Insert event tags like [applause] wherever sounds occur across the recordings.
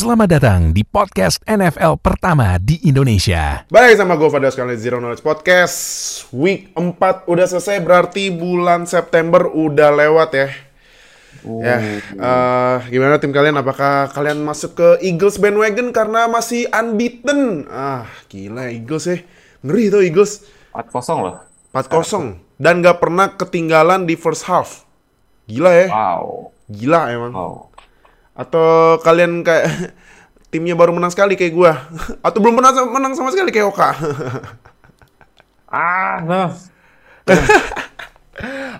Selamat datang di podcast NFL pertama di Indonesia. Baik sama gue Fadil sekali Zero Knowledge Podcast Week 4 udah selesai berarti bulan September udah lewat ya Ya, eh, gimana tim kalian? Apakah kalian masuk ke Eagles bandwagon karena masih unbeaten? Ah, gila Eagles ya. Ngeri tuh Eagles. 4-0 loh. 4-0. Dan gak pernah ketinggalan di first half. Gila ya. Wow. Gila emang. Wow. Atau kalian kayak [laughs] timnya baru menang sekali kayak gua. [laughs] Atau belum pernah menang sama sekali kayak Oka. [laughs] Ah, no.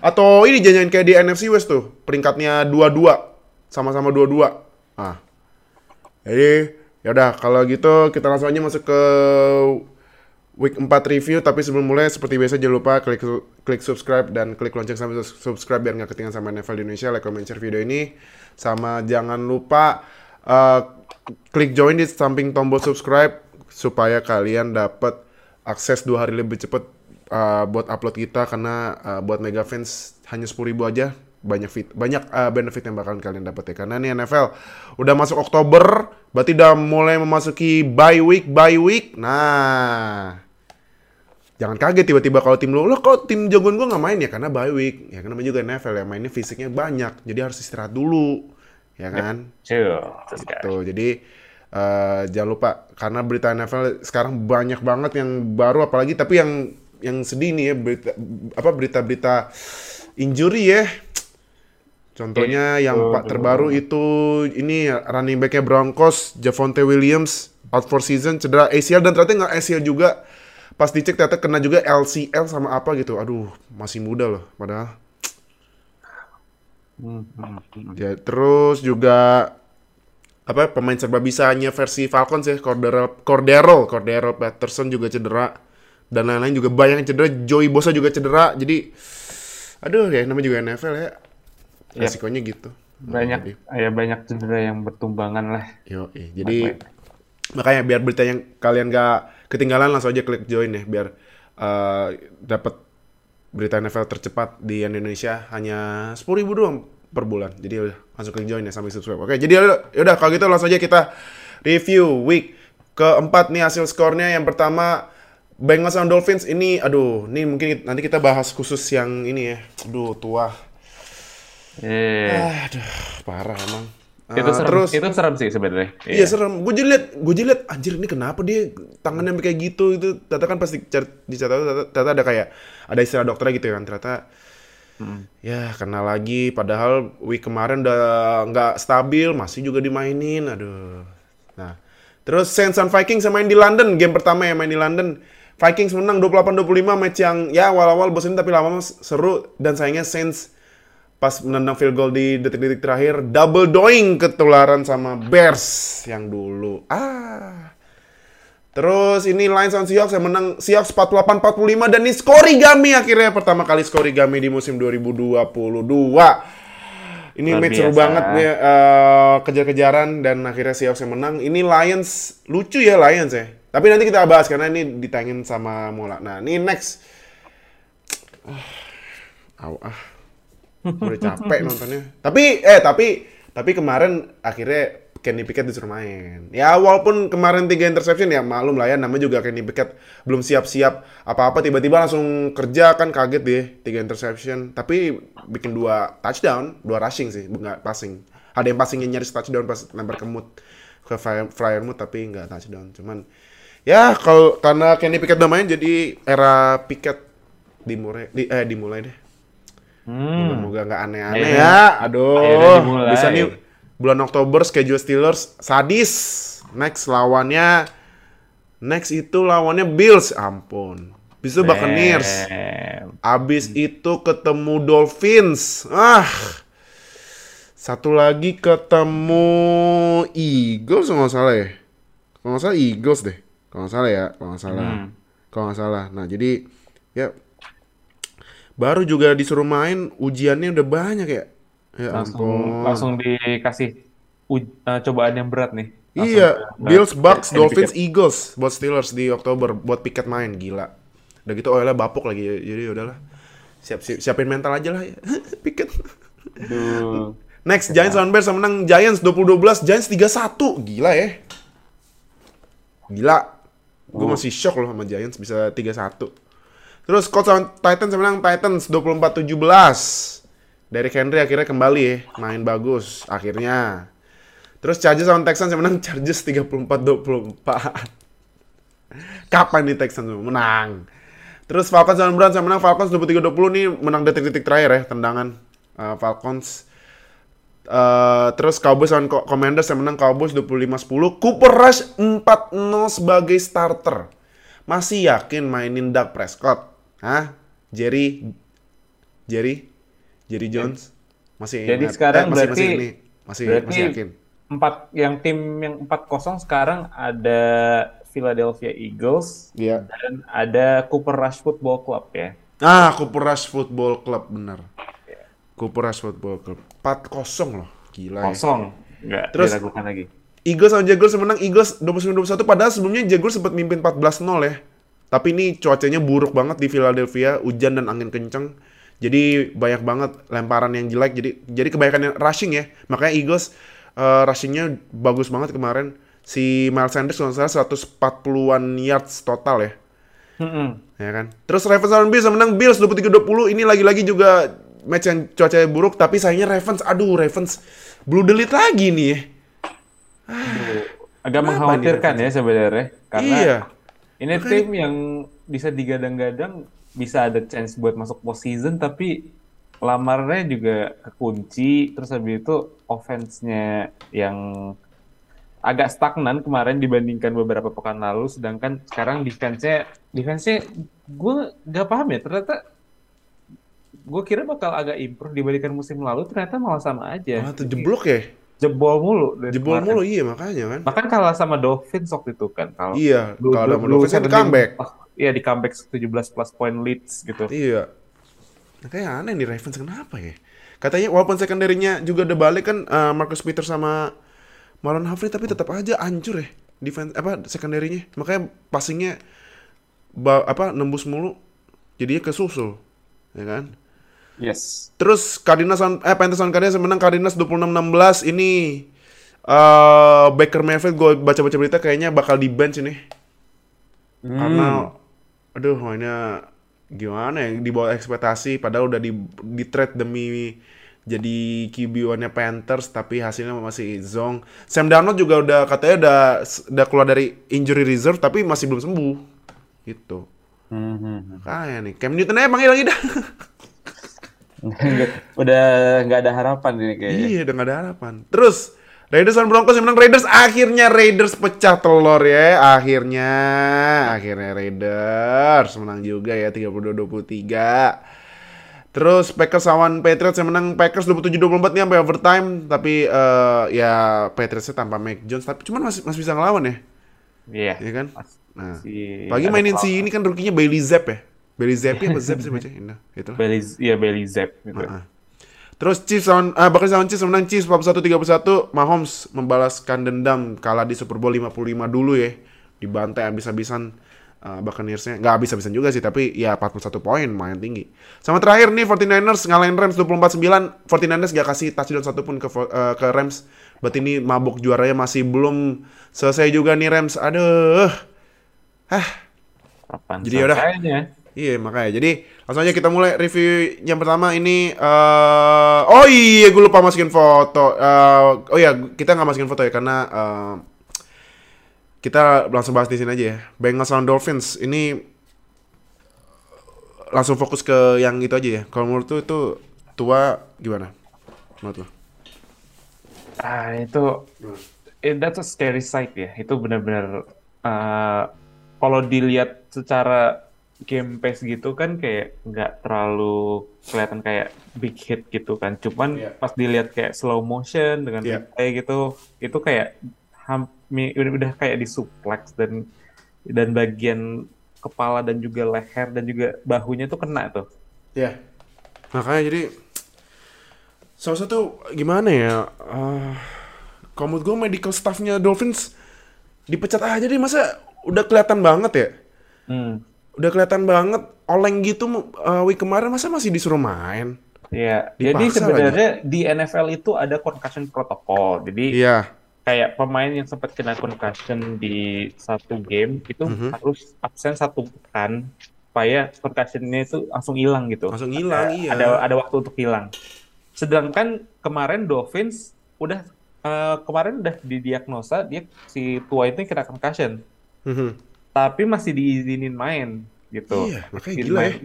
Atau ini jangan kayak di NFC West tuh, peringkatnya 22 sama-sama 22. Ah. Jadi, yaudah kalau gitu kita langsung aja masuk ke week 4 review tapi sebelum mulai seperti biasa jangan lupa klik klik subscribe dan klik lonceng sampai subscribe biar nggak ketinggalan sama NFL di Indonesia, like, comment, share video ini. Sama jangan lupa uh, klik join di samping tombol subscribe supaya kalian dapat akses dua hari lebih cepat uh, buat upload kita. Karena uh, buat mega fans hanya 10.000 ribu aja banyak fit banyak uh, benefit yang bakalan kalian dapat ya. Karena ini NFL udah masuk Oktober berarti udah mulai memasuki bye week bye week. Nah jangan kaget tiba-tiba kalau tim lu lo kok tim jagoan gua nggak main ya karena bye week ya karena juga NFL ya mainnya fisiknya banyak jadi harus istirahat dulu ya kan Chill. Terus guys. Tuh, jadi eh, jangan lupa karena berita NFL sekarang banyak banget yang baru apalagi tapi yang yang sedih nih ya berita apa berita-berita injury ya. Contohnya yang Itu, pak terbaru itu ini running backnya Broncos Javonte Williams out for season cedera ACL dan ternyata nggak ACL juga pas dicek ternyata kena juga LCL sama apa gitu aduh masih muda loh padahal Hmm, hmm, hmm. Ya, terus juga apa pemain serba bisanya versi Falcons ya Cordero Cordero Cordero Patterson juga cedera dan lain-lain juga banyak yang cedera Joey Bosa juga cedera jadi aduh ya namanya juga NFL ya Yap. resikonya gitu Banyak Jadi, ya banyak cedera yang bertumbangan lah. yo, jadi makanya biar berita yang kalian gak ketinggalan langsung aja klik join ya biar eh, dapat berita NFL tercepat di Indonesia hanya sepuluh ribu doang per bulan. Jadi udah langsung klik join ya sampai subscribe. Oke, jadi yaudah, yaudah kalau gitu langsung aja kita review week keempat nih hasil skornya. Yang pertama Bengals sama Dolphins ini, aduh, ini mungkin nanti kita bahas khusus yang ini ya. Aduh, tua. Eh, Aduh, parah emang. Itu Eh, serem. terus, Itu serem sih sebenarnya. Iya serem. Gue jadi liat, gue jadi liat, anjir ini kenapa dia tangannya kayak gitu itu. Ternyata kan pasti di ternyata, ternyata ada kayak ada istilah dokternya gitu kan. Ternyata ya kena lagi. Padahal week kemarin udah nggak stabil, masih juga dimainin. Aduh. Nah, terus Saints and Vikings yang main di London, game pertama yang main di London. Vikings menang 28-25 match yang ya awal-awal bosan tapi lama-lama seru dan sayangnya Saints pas menendang field goal di detik-detik terakhir double doing ketularan sama Bears yang dulu. Ah. Terus ini Lions sama Seahawks yang menang Seahawks 48-45 dan ini skorigami akhirnya pertama kali skorigami di musim 2022. Ini Luar match seru banget nih eh, kejar-kejaran dan akhirnya Seahawks yang menang. Ini Lions lucu ya Lions ya. Tapi nanti kita bahas karena ini ditangin sama Mola. Nah, ini next. Ah, ah udah capek [laughs] nontonnya. Tapi eh tapi tapi kemarin akhirnya Kenny Pickett disuruh main. Ya walaupun kemarin tiga interception ya malum lah ya namanya juga Kenny Pickett belum siap-siap apa-apa tiba-tiba langsung kerja kan kaget deh tiga interception. Tapi bikin dua touchdown, dua rushing sih, nggak passing. Ada yang passingnya nyaris touchdown pas lempar ke Mood ke Flyer- Flyer Mood tapi nggak touchdown. Cuman ya kalau karena Kenny Pickett udah main jadi era Pickett dimulai di, eh dimulai deh. Hmm. Semoga nggak aneh-aneh ya. Aduh. Bisa nih bulan Oktober schedule Steelers sadis. Next lawannya next itu lawannya Bills. Ampun. Bisa Buccaneers. Damn. Abis itu ketemu Dolphins. Ah. Satu lagi ketemu Eagles kalau nggak salah ya. Kalau nggak salah Eagles deh. Kalau nggak salah ya. Kalau nggak salah. Hmm. Kalau nggak salah. Nah jadi ya baru juga disuruh main ujiannya udah banyak ya. Ya Langsung ampun. langsung dikasih uj- eh, cobaan yang berat nih. Langsung Iya, Bills, Bucks, Dolphins. Eagles buat Steelers di Oktober buat Pickett main gila. Udah gitu OL bapuk lagi jadi udahlah. Siap, siap siapin mental aja lah ya. [laughs] Aduh. [laughs] Next, Giants lawan Bears menang Giants 20-12, Giants 3-1. Gila ya. Gila. Gue Oh. masih shock loh sama Giants bisa 3-1. Terus Colts lawan Titans menang Titans 24-17. Derrick Henry akhirnya kembali main bagus akhirnya. Terus Chargers lawan Texans menang [laughs] Chargers 34-24. Kapan nih Texans menang? Terus Falcons lawan Browns menang Falcons 23-20 nih menang detik-detik terakhir ya tendangan uh, Falcons. Uh, terus Cowboys Co- Commanders yang menang Cowboys 25-10. Cooper Rush 4-0 sebagai starter. Masih yakin mainin Dak Prescott? Hah? Jerry Jerry Jerry Jones masih Jadi ingat? sekarang masih, berarti masih ini masih berarti masih yakin. empat yang tim yang 4-0 sekarang ada Philadelphia Eagles Iya. dan ada Cooper Rush Football Club ya. Ah, Cooper Rush Football Club bener. Cooper Rush Football Club 4-0 loh. Gila ya. Kosong. Nggak Terus- diragukan lagi. Eagles sama Jaguars menang Eagles 29-21 padahal sebelumnya Jaguars sempat mimpin 14-0 ya. Tapi ini cuacanya buruk banget di Philadelphia, hujan dan angin kenceng. Jadi banyak banget lemparan yang jelek. Jadi jadi kebanyakan yang rushing ya. Makanya Eagles eh, rushingnya bagus banget kemarin. Si Miles Sanders kalau salah 140-an yards total ya. Mm-mm. ya kan. Terus Ravens lawan Bills menang Bills 23-20. Ini lagi-lagi juga match yang cuacanya buruk tapi sayangnya Ravens aduh Ravens blue delete lagi nih ya. Agak mengkhawatirkan nih ya sebenarnya karena Iya. Ini tim yang bisa digadang-gadang bisa ada chance buat masuk postseason tapi lamarnya juga kekunci terus habis itu offense-nya yang agak stagnan kemarin dibandingkan beberapa pekan lalu sedangkan sekarang defense-nya defense-nya gue nggak paham ya ternyata gue kira bakal agak improve dibandingkan musim lalu ternyata malah sama aja Ah, jeblok ya. Jebol mulu Jebol kemarin. mulu iya makanya kan. bahkan kalah sama Dolphins waktu itu kan kalau Iya, Blue- kalau ada Blue- Dolphins kan comeback. iya di comeback 17 plus point leads gitu Iya. Nah, kayak aneh nih Ravens kenapa ya? Katanya walaupun secondary-nya juga udah balik kan eh, Marcus Peters sama Marlon Humphrey tapi tetap aja hancur ya defense apa secondary-nya. Makanya passingnya apa nembus mulu jadinya kesusul. Ya kan? Yes Terus Cardinals eh Panthers on Cardinals menang Cardinals 26-16 ini eh Baker Mayfield gue baca-baca berita kayaknya bakal di bench ini. Karena aduh mainnya gimana ya di bawah ekspektasi padahal udah di di trade demi jadi QB1-nya Panthers tapi hasilnya masih zong. Sam Darnold juga udah katanya udah udah keluar dari injury reserve tapi masih belum sembuh. Gitu. Mhm. Kayak nih Cam Newton aja panggil lagi dah. [laughs] udah nggak ada harapan ini kayaknya Iya, udah gak ada harapan. Terus, Raiders dan Broncos yang menang Raiders. Akhirnya Raiders pecah telur ya. Akhirnya, akhirnya Raiders menang juga ya 32-23. Terus Packers lawan Patriots yang menang Packers 27-24 nih sampai overtime. Tapi eh, ya Patriotsnya tanpa Mac Jones. Tapi cuman masih masih bisa ngelawan ya. iya Ya kan? Nah, pagi mainin si ini kan rukinya Bailey Zapp ya. Bailey Zapp apa Zapp sih baca? Nah, itu. Bailey iya Bailey Zapp gitu Heeh. Terus Chiefs lawan ah bahkan lawan Chiefs menang Chiefs 41-31. Mahomes membalaskan dendam kalah di Super Bowl 55 dulu ya. Dibantai habis-habisan uh, Buccaneers-nya. Nggak habis-habisan juga sih, tapi ya 41 poin main tinggi. Sama terakhir nih 49ers ngalahin Rams 24-9. 49ers nggak kasih touchdown satu pun ke uh, ke Rams. Berarti ini mabuk juaranya masih belum selesai juga nih Rams. Aduh. Hah, Kapan Jadi yaudah. Iya makanya. Jadi langsung aja kita mulai review yang pertama ini. eh oh iya gue lupa masukin foto. Eh, oh iya kita nggak masukin foto ya karena eh, kita langsung bahas di sini aja ya. Bengals lawan Dolphins ini langsung fokus ke yang itu aja ya. Kalau menurut tuh itu tua gimana? Menurut lo? Ah itu eh, that's a scary sight ya. Itu benar-benar eh, kalau dilihat secara game pace gitu kan kayak nggak terlalu kelihatan kayak big hit gitu kan. Cuman Iya. pas dilihat kayak slow motion dengan Iya. replay gitu, itu kayak hampir udah, udah kayak di suplex dan dan bagian kepala dan juga leher dan juga bahunya tuh kena tuh. Ya. Makanya jadi salah satu gimana ya? Uh, kalau menurut gue medical staffnya Dolphins dipecat aja deh masa udah kelihatan banget ya? Hmm. Udah kelihatan banget oleng gitu uh, week kemarin masa masih disuruh main? Ya, Dipaksa jadi sebenarnya di NFL itu ada concussion protocol. Jadi Iya. kayak pemain yang sempat kena concussion di satu game itu Mhm. harus absen satu pekan supaya concussionnya itu langsung hilang gitu. Langsung hilang, Ada- iya. Ada ada waktu untuk hilang. Sedangkan kemarin Dolphins udah eh, kemarin udah didiagnosa dia si tua itu kena concussion, Mhm. Tapi masih diizinin main gitu. Iya, makanya gila ya. main.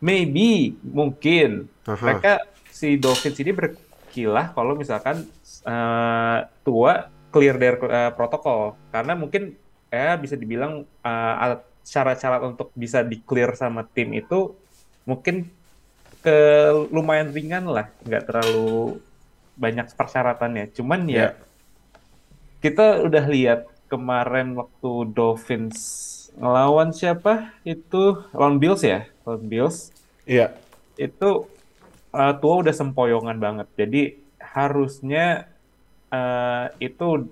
Maybe mungkin Aha. mereka si Dolphins ini berkilah kalau misalkan eh, tua clear dari eh, protokol karena mungkin ya bisa dibilang eh, alat- syarat-syarat untuk bisa di clear sama tim itu mungkin ke lumayan ringan lah nggak terlalu banyak persyaratannya cuman ya Ya. kita udah lihat kemarin waktu Dolphins ngelawan siapa itu lawan Bills ya lawan Bills Iya. itu uh, tua udah sempoyongan banget. Jadi harusnya uh, itu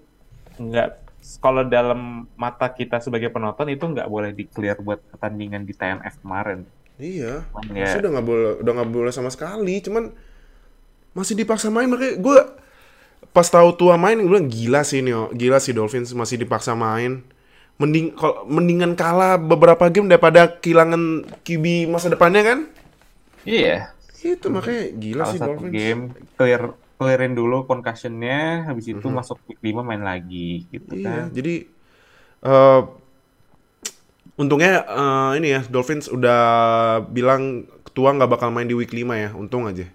nggak kalau dalam mata kita sebagai penonton itu nggak boleh di clear buat pertandingan di TNF kemarin. Iya. Ya, udah nggak boleh, udah nggak boleh sama sekali. Cuman masih dipaksa main makanya gue pas tahu tua main gue bilang gila sih Nio, gila sih Dolphins masih dipaksa main. Mending kalau mendingan kalah beberapa game daripada kehilangan QB masa depannya kan? iya. Itu makanya gila Salah sih satu Dolphins. game clear clearin dulu concussionnya, habis itu Mhm. masuk week 5 main lagi gitu Iya, kan. jadi eh untungnya eh, ini ya Dolphins udah bilang tua nggak bakal main di week 5 ya, untung aja.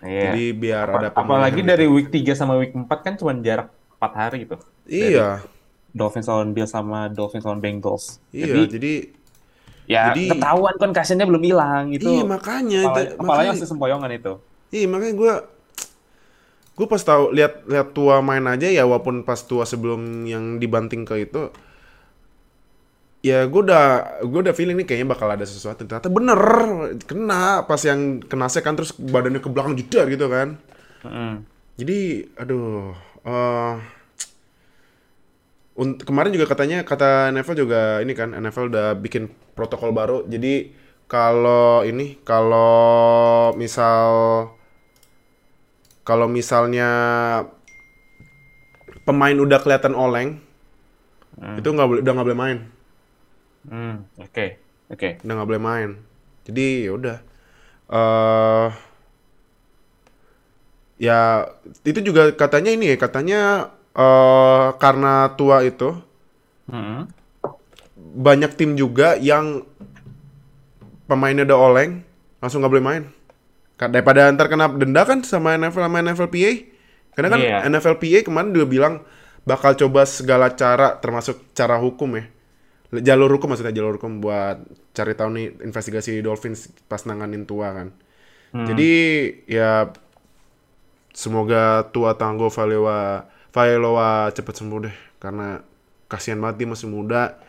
Iya. Jadi biar Apa- ada apalagi dari gitu. week 3 sama week 4 kan cuma jarak 4 hari gitu. Iya, Dolphins lawan Bills sama Dolphins lawan Bengals. iya, Jadi jadi ya jadi- ketahuan concussionnya belum hilang itu. iya makanya, Kepala- itu- kepalanya makanya, masih sempoyongan itu. iya makanya gue gue pas tahu lihat lihat tua main aja ya walaupun pas tua sebelum yang dibanting ke itu ya gue udah gue udah feeling nih kayaknya bakal ada sesuatu ternyata bener kena pas yang kena sek kan terus badannya ke belakang jedar gitu kan Mm-mm. Jadi, aduh, eh unt- kemarin juga katanya kata NFL juga ini kan NFL udah bikin protokol baru. Jadi kalau ini kalau misal kalau misalnya pemain udah kelihatan oleng, Hmm. itu nggak boleh udah nggak boleh main, Hmm, Oke, oke. udah nggak boleh main. Jadi ya udah. eh ya itu juga katanya ini ya katanya eh karena tua itu Mm-mm. banyak tim juga yang pemainnya udah oleng langsung nggak boleh main daripada ntar kena denda kan sama NFL sama NFLPA karena kan Iya. NFLPA kemarin juga bilang bakal coba segala cara termasuk cara hukum ya jalur hukum maksudnya jalur hukum buat cari tahu nih investigasi Dolphins pas nanganin tua kan Hmm. jadi ya semoga tua tanggo Valewa Valewa cepet sembuh deh karena kasihan banget dia masih muda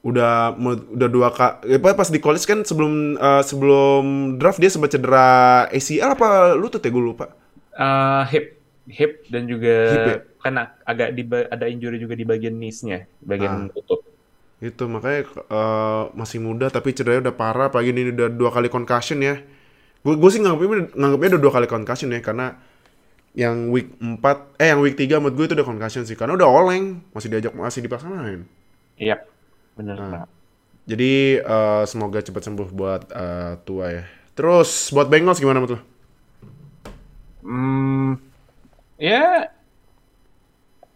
udah udah dua kak pas di college kan sebelum eh, sebelum draft dia sempat cedera ACL apa lutut ya gue lupa Eh, hip, hip dan juga Hip ya? kan ag- agak di ada injury juga di bagian knees-nya, bagian Ah. lutut. Itu makanya eh, masih muda tapi cederanya udah parah apalagi ini udah dua kali concussion ya gue gue sih nganggapnya nganggapnya udah dua kali concussion ya karena yang week 4 eh yang week 3 menurut gue itu udah concussion sih karena udah oleng masih diajak masih dipaksa main Iya, bener Ah. banget. jadi eh, semoga cepat sembuh buat eh, tua ya terus buat Bengals gimana menurut lo? Hmm, ya,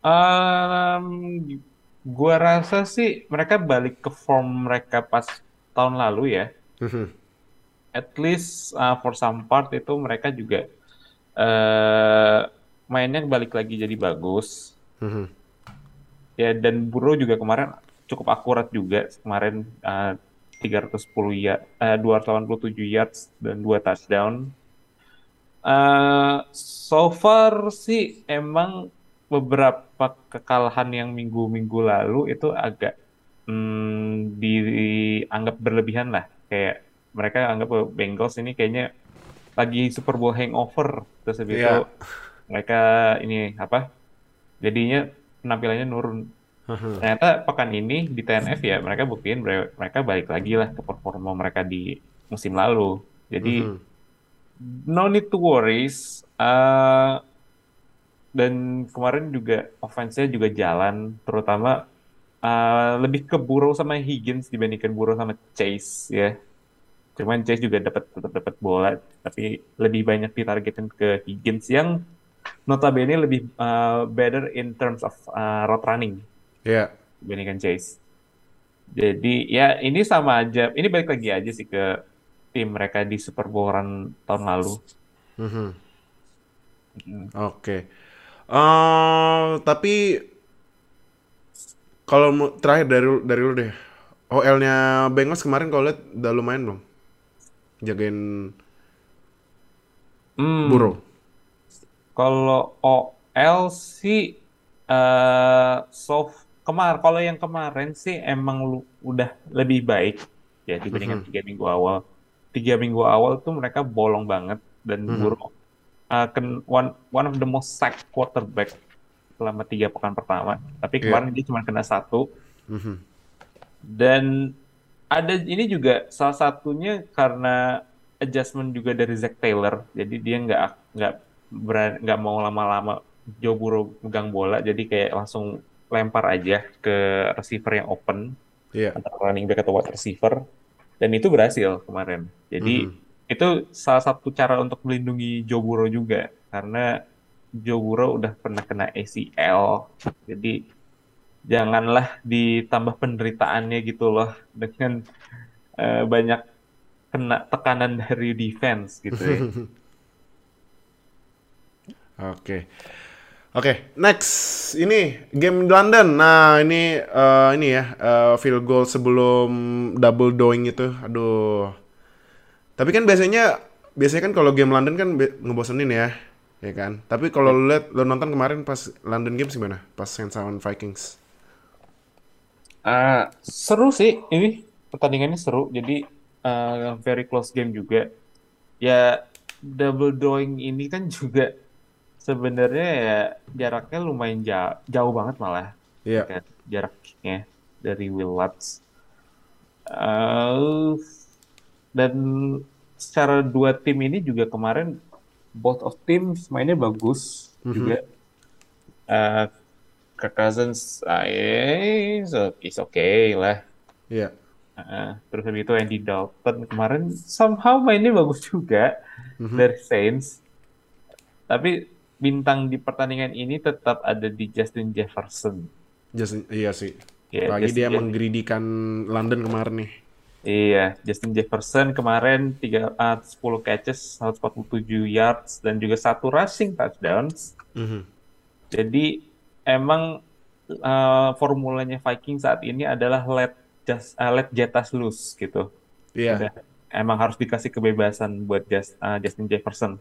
em, gua rasa sih mereka balik ke form mereka pas tahun lalu ya. Mhm. At least uh, for some part itu mereka juga eh mainnya balik lagi jadi bagus. Mhm. Ya dan Burrow juga kemarin cukup akurat juga kemarin uh, 310 ya eh 287 yards dan 2 touchdown. Eh so far sih emang beberapa kekalahan yang minggu-minggu lalu itu agak hmm, dianggap berlebihan lah. Kayak mereka anggap bahwa Bengals ini kayaknya lagi Super Bowl hangover terus habis itu Iya. mereka ini apa? Jadinya penampilannya nurun. Ternyata pekan ini di TNF ya mereka buktiin mereka balik lagi lah ke performa mereka di musim lalu. Jadi Mhm. no need to worries. Uh, dan kemarin juga offense-nya juga jalan, terutama uh, lebih ke Burrow sama Higgins dibandingkan Burrow sama Chase ya. Cuman Chase juga dapat tetap dapat bola, tapi lebih banyak ditargetin ke Higgins yang notabene lebih uh, better in terms of uh, route running Iya. dibandingkan Chase. Jadi ya ini sama aja, ini balik lagi aja sih ke tim mereka di Super Bowl run tahun lalu. Mhm. Oke. Eh, tapi kalau mau- terakhir dari dari lu deh. OL-nya Bengals kemarin kalau lihat udah lumayan belum? Jagain Hmm, Burrow. Kalau OL sih eh soft kemar kalau yang kemarin sih emang lu- udah lebih baik ya dibandingkan Mhm. tiga minggu awal. Tiga minggu awal tuh mereka bolong banget dan Mhm. Burrow ken- one one of the most sacked quarterback selama tiga pekan pertama. Tapi Iya. kemarin dia cuma kena satu Mhm. dan ada ini juga salah satunya karena adjustment juga dari Zach Taylor. Jadi dia nggak nggak berani nggak mau lama-lama Joe Burrow megang bola, jadi kayak langsung lempar aja ke receiver yang open Iya. antara running back atau wide receiver. Dan itu berhasil kemarin. Jadi Mhm. Itu salah satu cara untuk melindungi Joe Burrow juga karena Joe Burrow udah pernah kena ACL. Jadi janganlah ditambah penderitaannya gitu loh dengan eh, banyak kena tekanan dari defense gitu ya. [laughs] Oke. Oke, next ini game London. Nah, ini eh, ini ya eh, field goal sebelum double doing itu. Aduh. Tapi kan biasanya biasanya kan kalau game London kan ngebosenin ya. Ya kan? Tapi kalau lu lihat lu nonton kemarin pas London Games gimana? Pas Saints lawan Vikings. Ah, seru sih ini pertandingannya seru. Jadi eh, very close game juga. Ya double drawing ini kan [laughs] juga sebenarnya ya jaraknya lumayan jauh, jauh banget malah Iya. kan, jarak kicknya dari Will Lutz. Dan secara dua tim ini juga kemarin both of teams mainnya bagus juga. Eh Kirk Cousins, so- is okay lah. Iya. Heeh. terus habis itu Andy Dalton kemarin somehow mainnya bagus juga dari Saints. Tapi bintang di pertandingan ini tetap ada di Justin Jefferson. Just, iya sih. Apalagi Justin dia menggridikan London kemarin nih. Iya, Justin Jefferson kemarin 3, ah, 10 catches, 147 yards, dan juga satu rushing touchdowns. Mhm. Jadi emang eh, formulanya Viking saat ini adalah let just eh, let Jetas loose gitu. Iya. Udah, emang harus dikasih kebebasan buat Just- eh, Justin Jefferson.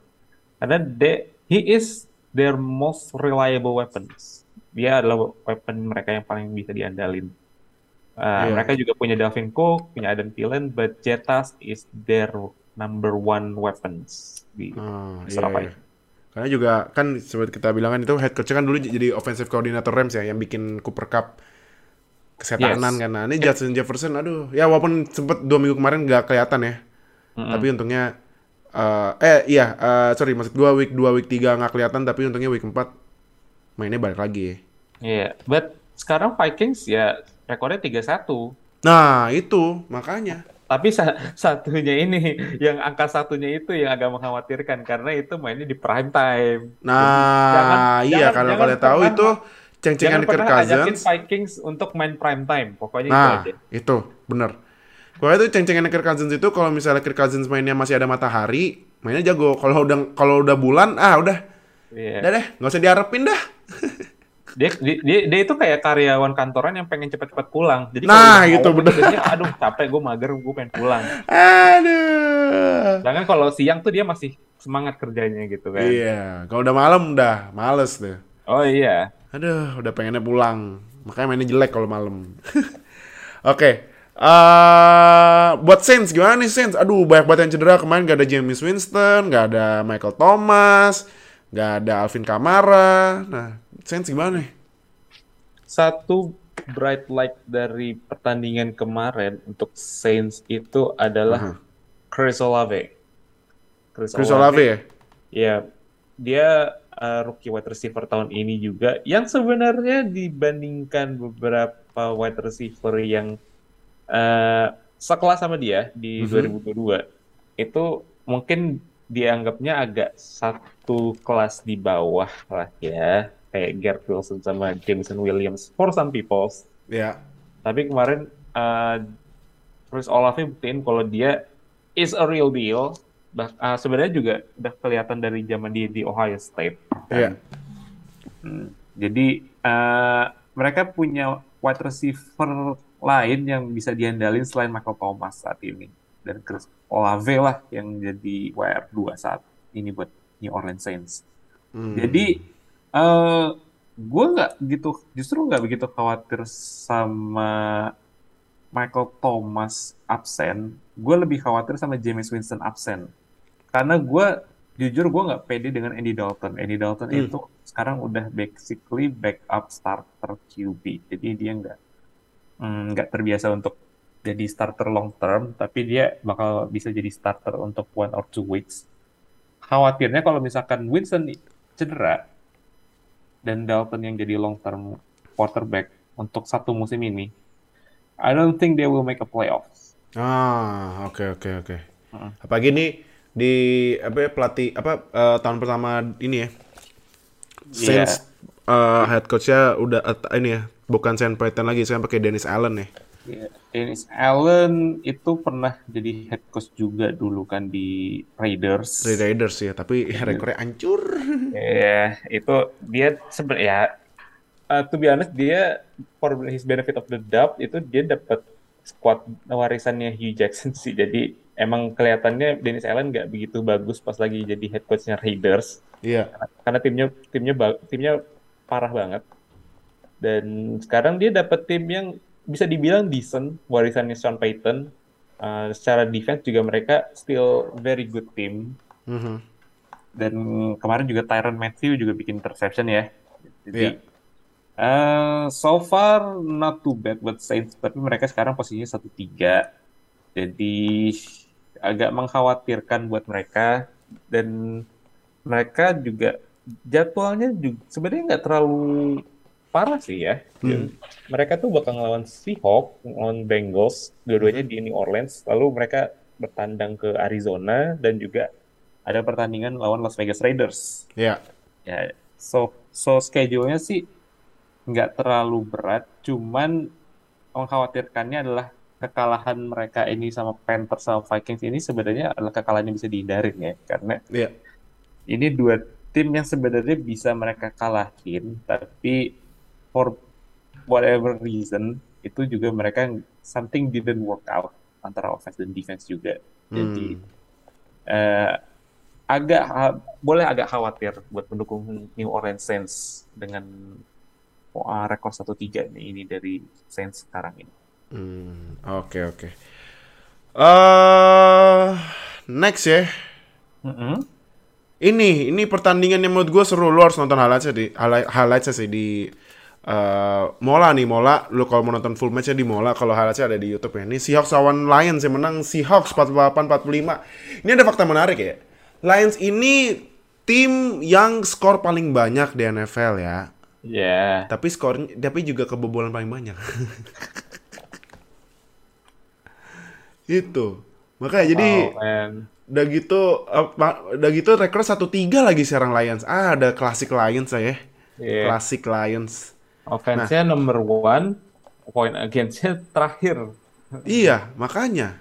Karena they, he is their most reliable weapons. Dia adalah weapon mereka yang paling bisa diandalin. Uh, Iya. Mereka juga punya Dalvin Cook, punya Adam Thielen, but Jetas is their number one weapons di iya, Surabaya. iya. Karena juga kan seperti kita bilang kan itu head coach kan dulu jadi offensive coordinator Rams ya yang bikin Cooper Cup kesetanan Yes. kan. Nah, ini Justin Jefferson aduh ya walaupun sempet dua minggu kemarin nggak kelihatan ya. Mm-mm. Tapi untungnya eh eh iya eh, sorry maksud gua week 2 week 3 nggak kelihatan tapi untungnya week 4 mainnya balik lagi. Iya, but sekarang Vikings ya rekornya 3-1. Nah, itu makanya. Tapi sa- satunya ini, yang angka satunya itu yang agak mengkhawatirkan karena itu mainnya di prime time. Nah, jangan- iya jangan- kalau kalian tahu itu ceng-cengan Kirk Cousins. Vikings untuk main prime time. Pokoknya itu Nah, aja. itu bener. Pokoknya itu ceng-cengan Kirk Cousins itu kalau misalnya Kirk Cousins mainnya masih ada matahari, mainnya jago. Kalau udah kalau udah bulan, ah udah, Iya. udah deh, nggak usah diharapin dah. [laughs] Dia, dia, dia, itu kayak karyawan kantoran yang pengen cepat-cepat pulang. Jadi Nah, kalau udah itu malam, bener. aduh capek, gue mager, gue pengen pulang. Aduh. Sedangkan kalau siang tuh dia masih semangat kerjanya gitu kan. Iya, kalau udah malam udah males tuh. Oh iya. Aduh, udah pengennya pulang. Makanya mainnya jelek kalau malam. [laughs] Oke. eh buat Saints gimana nih Saints? Aduh, banyak banget yang cedera. Kemarin gak ada James Winston, gak ada Michael Thomas, gak ada Alvin Kamara. Nah, Saints gimana nih? Satu bright light dari pertandingan kemarin untuk Saints itu adalah Aha. Chris Olave. Chris, Chris Olave ya? Ya, dia uh, rookie wide receiver tahun ini juga yang sebenarnya dibandingkan beberapa wide receiver yang uh, sekelas sama dia di Mhm. 2022 itu mungkin dianggapnya agak satu kelas di bawah lah ya kayak Garrett Wilson sama Jameson Williams for some people Ya. tapi kemarin uh, Chris Olave buktiin kalau dia is a real deal bah, uh, sebenarnya juga udah kelihatan dari zaman dia di Ohio State kan. Iya. Hmm, jadi uh, mereka punya wide receiver lain yang bisa diandalin selain Michael Thomas saat ini dan Chris Olave lah yang jadi WR2 saat ini buat New Orleans Saints. Hmm. Jadi eh gue nggak gitu, justru nggak begitu khawatir sama Michael Thomas absen. Gue lebih khawatir sama James Winston absen. Karena gue jujur gue nggak pede dengan Andy Dalton. Andy Dalton Hmm. itu sekarang udah basically backup starter QB. Jadi dia nggak mm, nggak terbiasa untuk jadi starter long term, tapi dia bakal bisa jadi starter untuk one or two weeks. Khawatirnya kalau misalkan Winston cedera dan Dalton yang jadi long term quarterback untuk satu musim ini, I don't think they will make a playoffs. Ah, oke oke oke. Heeh. Apalagi nih di apa ya, pelatih apa eh, tahun pertama ini ya. Saints eh, head coach-nya udah eh, ini ya, bukan Sam Payton lagi, sekarang pakai Dennis Allen ya. Yeah. Dennis Allen itu pernah jadi head coach juga dulu kan di Raiders. Dari Raiders ya, tapi rekornya hancur. [laughs] Ya, itu dia sebenarnya uh, to be honest dia for his benefit of the doubt itu dia dapat squad warisannya Hugh Jackson [laughs] sih. Jadi emang kelihatannya Dennis Allen nggak begitu bagus pas lagi jadi head coachnya Raiders Iya. karena timnya timnya ba- timnya parah banget. Dan sekarang dia dapat tim yang bisa dibilang decent warisannya Sean Payton. Uh, secara defense juga mereka still very good team Mhm. dan kemarin juga Tyron Matthew juga bikin interception ya. Iya. Jadi eh, so far not too bad buat Saints, tapi mereka sekarang posisinya 1-3. Jadi agak mengkhawatirkan buat mereka dan mereka juga jadwalnya juga sebenarnya nggak terlalu parah sih ya. Hmm. Mereka tuh bakal ngelawan Seahawks, ngelawan Bengals, dua-duanya di New Orleans. Lalu mereka bertandang ke Arizona dan juga ada pertandingan lawan Las Vegas Raiders. Iya. Ya, so so schedule-nya sih nggak terlalu berat, cuman mengkhawatirkannya adalah kekalahan mereka ini sama Panthers sama Vikings ini sebenarnya adalah kekalahan yang bisa dihindarin ya, karena Iya. ini dua tim yang sebenarnya bisa mereka kalahin, tapi for whatever reason itu juga mereka something didn't work out antara offense dan defense juga. Jadi Hmm. eh, agak ha- boleh agak khawatir buat pendukung New Orleans Saints dengan uh, rekor 1-3 nih ini dari Saints sekarang ini. Hmm, oke oke. Eh, next ya. Mm-mm. Ini ini pertandingan yang menurut gue seru. Lu harus nonton highlights di highlight highlightsnya sih di eh, Mola nih Mola. Lu kalau mau nonton full matchnya di Mola. Kalau highlightsnya ada di YouTube ya. Ini Seahawks lawan Lions yang menang Seahawks 48-45. Ini ada fakta menarik ya. Lions ini tim yang skor paling banyak di NFL ya. Ya, Tapi skornya tapi juga kebobolan paling banyak. [laughs] itu. Makanya jadi oh, man. udah gitu apa udah gitu rekor 1-3 lagi sekarang Lions. Ah, ada klasik Lions saya. Iya. Klasik Lions. Offense-nya number one, point against-nya [laughs] terakhir. Iya, makanya.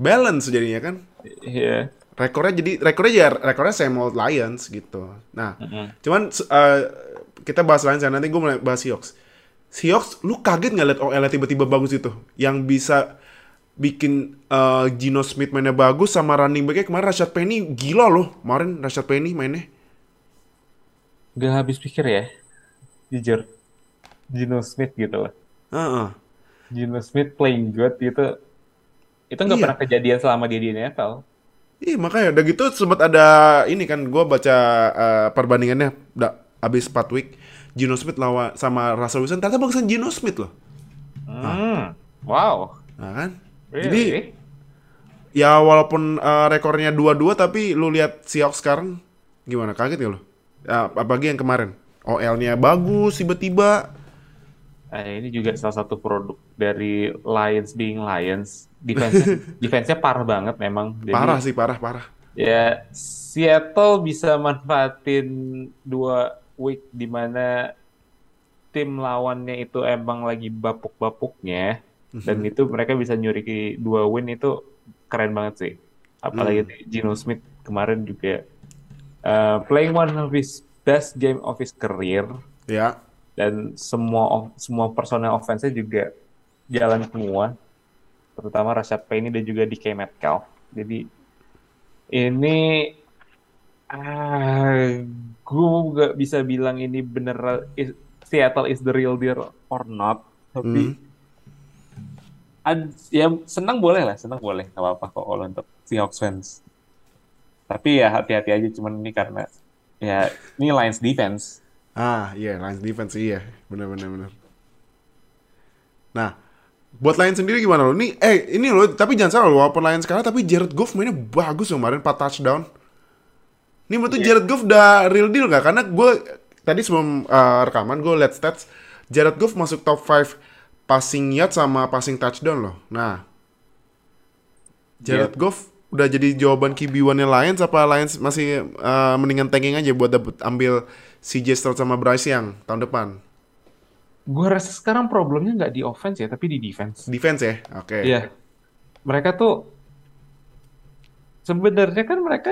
Balance jadinya kan. Iya. Rekornya jadi rekornya ya rekornya same old Lions gitu. Nah, Mm-mm. cuman eh, kita bahas Lions ya. Nanti gue mulai bahas Seahawks. Seahawks, lu kaget nggak liat OL tiba-tiba bagus itu? Yang bisa bikin eh, Gino Smith mainnya bagus sama running backnya kemarin Rashad Penny gila loh. Kemarin Rashad Penny mainnya. Gak habis pikir ya, jujur. Gino Smith gitu loh. Heeh. Gino Smith playing good gitu. Itu nggak Iya. pernah kejadian selama dia di NFL. Iya makanya udah gitu sempat ada ini kan gue baca eh, perbandingannya udah habis 4 week Gino Smith lawan sama Russell Wilson ternyata bagusan Gino Smith loh. Hmm. Wow. Nah kan? Really? Jadi ya walaupun eh, rekornya 2-2 tapi lu lihat Seahawks sekarang gimana? Kaget gak lu? Ya, apalagi yang kemarin. OL-nya bagus tiba-tiba. Nah, ini juga salah satu produk dari Lions being Lions. Defense [laughs] defense-nya parah banget memang. Jadi, Parah sih, parah, parah. Ya, Seattle bisa manfaatin dua week di mana tim lawannya itu emang lagi bapuk-bapuknya dan itu mereka bisa nyuri dua win itu keren banget sih. Apalagi Gino Smith kemarin juga uh, playing one of his best game of his career. Ya. dan semua semua personel offense-nya juga jalan semua. Terutama Rashad Penny dan juga DK Metcalf. Jadi ini ah gue nggak bisa bilang ini bener is- Seattle is the real deal or not. Tapi ad- ya senang boleh lah senang boleh. Nggak apa-apa kok kalau untuk Seahawks fans. Tapi ya hati-hati aja. Cuman ini karena ya ini Lions defense Ah, iya, Lions defense iya, benar-benar benar. Nah, buat Lions sendiri gimana lo? Nih, eh ini lo, tapi jangan salah lo, walaupun Lions kalah, tapi Jared Goff mainnya bagus loh kemarin 4 touchdown. Nih menurut tuh Jared Goff udah real deal nggak? Karena gue tadi sebelum uh, rekaman gue liat stats, Jared Goff masuk top 5 passing yard sama passing touchdown loh. Nah, Jared Goff udah jadi jawaban QB1-nya Lions apa Lions masih uh, mendingan tanking aja buat dapet ambil CJ Stroud sama Bryce Young tahun depan? Gue rasa sekarang problemnya nggak di offense ya, tapi di defense. Defense ya? Oke. Iya. Mereka tuh sebenarnya kan mereka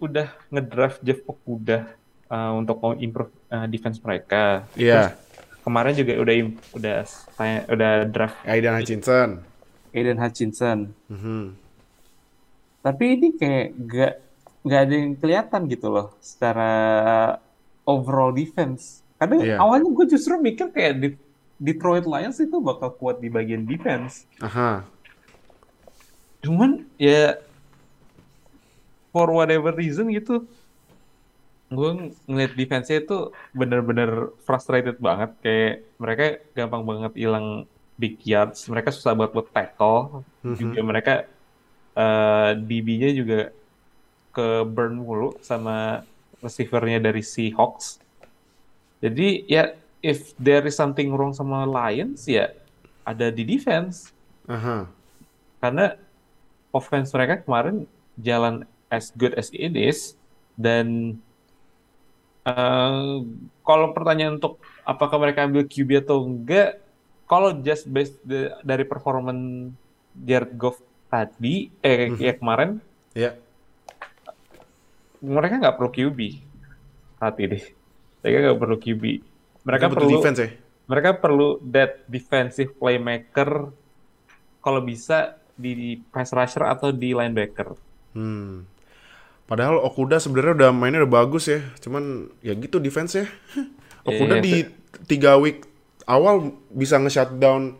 udah ngedraft Jeff Okudah uh, untuk mau improve uh, defense mereka. Iya. Kemarin juga udah udah tanya- udah draft Aidan Hutchinson. Aiden Hutchinson. Mhm. Tapi ini kayak nggak nggak ada yang kelihatan gitu loh secara overall defense. Kadang Iya. awalnya gue justru mikir kayak Detroit Lions itu bakal kuat di bagian defense. Aha. Cuman ya for whatever reason gitu, gue ngeliat defense-nya itu bener-bener frustrated banget. Kayak mereka gampang banget hilang big yards, mereka susah banget buat tackle. Juga mereka eh, DB-nya juga ke burn mulu sama receiver-nya dari Seahawks. Jadi ya if there is something wrong sama Lions ya ada di defense Aha. karena offense mereka kemarin jalan as good as it is dan eh, kalau pertanyaan untuk apakah mereka ambil QB atau enggak kalau just based the- dari performan Jared Goff tadi eh ya kemarin Ya. mereka nggak perlu QB saat ini mereka nggak perlu QB mereka perlu defense ya. mereka perlu that defensive playmaker kalau bisa di pass rusher atau di linebacker. Hmm. Padahal Okuda sebenarnya udah mainnya udah bagus ya. Cuman ya gitu defense ya. [laughs] Okuda Iya, di tiga week awal bisa nge-shutdown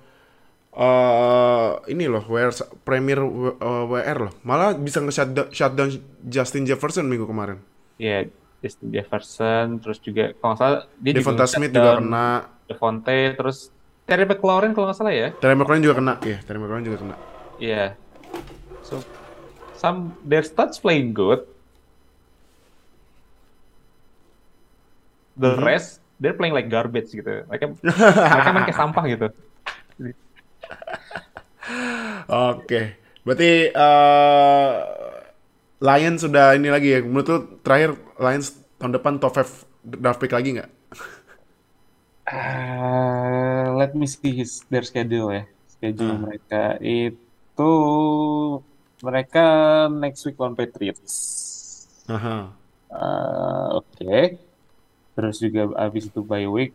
eh ini loh, WR, Premier eh, WR loh. Malah bisa nge-shutdown shutdown Justin Jefferson minggu kemarin. Ya, Justin Jefferson, terus juga kalau nggak salah dia Devonta juga Smith juga kena. Devontae, terus Terry McLaurin kalau nggak salah ya. Terry McLaurin juga kena. Iya, Terry McLaurin juga kena. Iya. So, some their stats playing good. The rest they're playing like garbage gitu. Mereka [laughs] mereka main kayak sampah gitu. Oke. Berarti eh Lions sudah ini lagi ya. Menurut lu terakhir Lions tahun depan top 5 draft pick lagi nggak? Uh, let me see his their schedule ya. Schedule Hmm. mereka itu mereka next week lawan Patriots. Aha. Uh, Oke. Terus juga abis itu bye week,